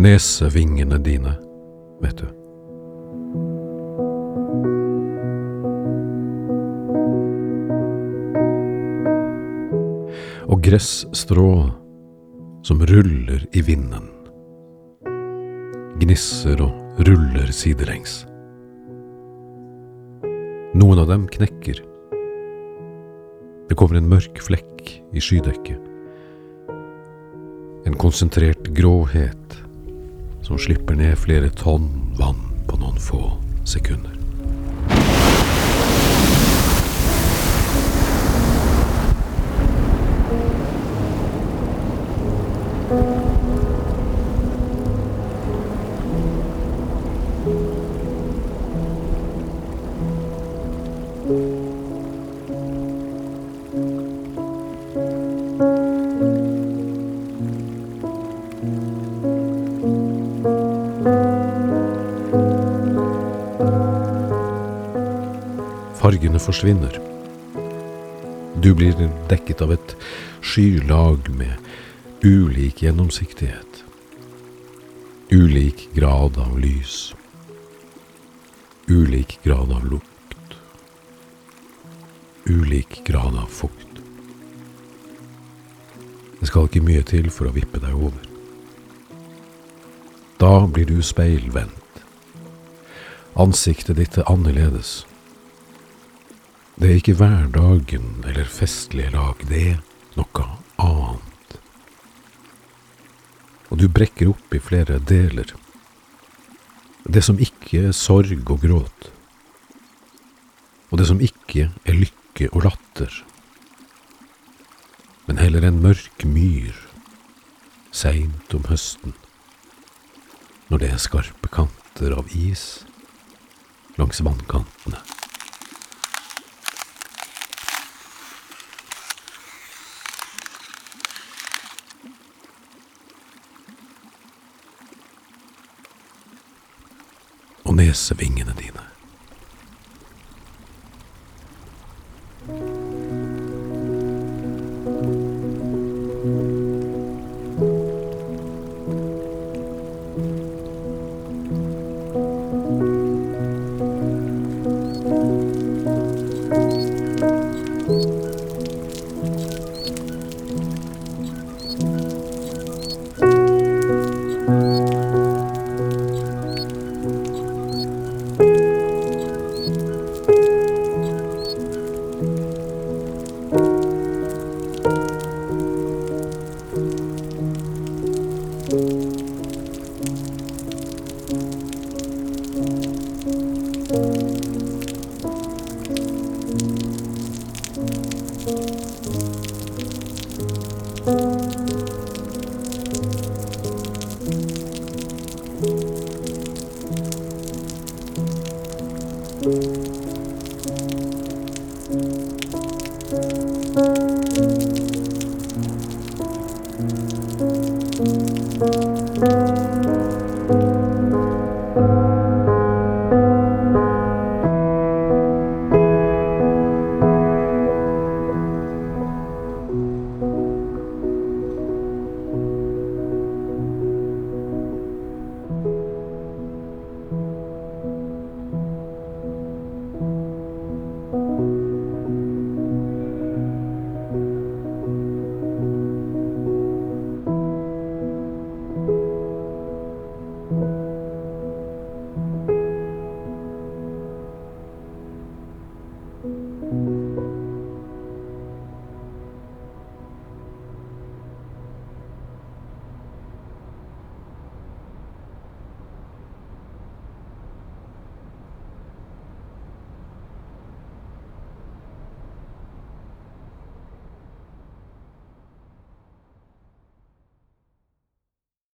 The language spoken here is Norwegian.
nesevingene dine, vet du. Og gressstrå som ruller i vinden. Gnisser og ruller sidelengs. Noen av dem knekker. Det kommer en mørk flekk i skydekket. En konsentrert gråhet som slipper ned flere tonn vann på noen få sekunder. Fargene forsvinner. Du blir dekket av et skylag med ulik gjennomsiktighet. Ulik grad av lys. Ulik grad av lukt. Ulik grad av fukt. Det skal ikke mye til for å vippe deg over. Da blir du speilvendt. Ansiktet ditt er annerledes. Det er ikke hverdagen eller festlige lag, det er noe annet. Og du brekker opp i flere deler. Det som ikke er sorg og gråt. Og det som ikke er lykke og latter. Men heller en mørk myr seint om høsten. Når det er skarpe kanter av is langs vannkantene. Og nesevingene dine. 嗯。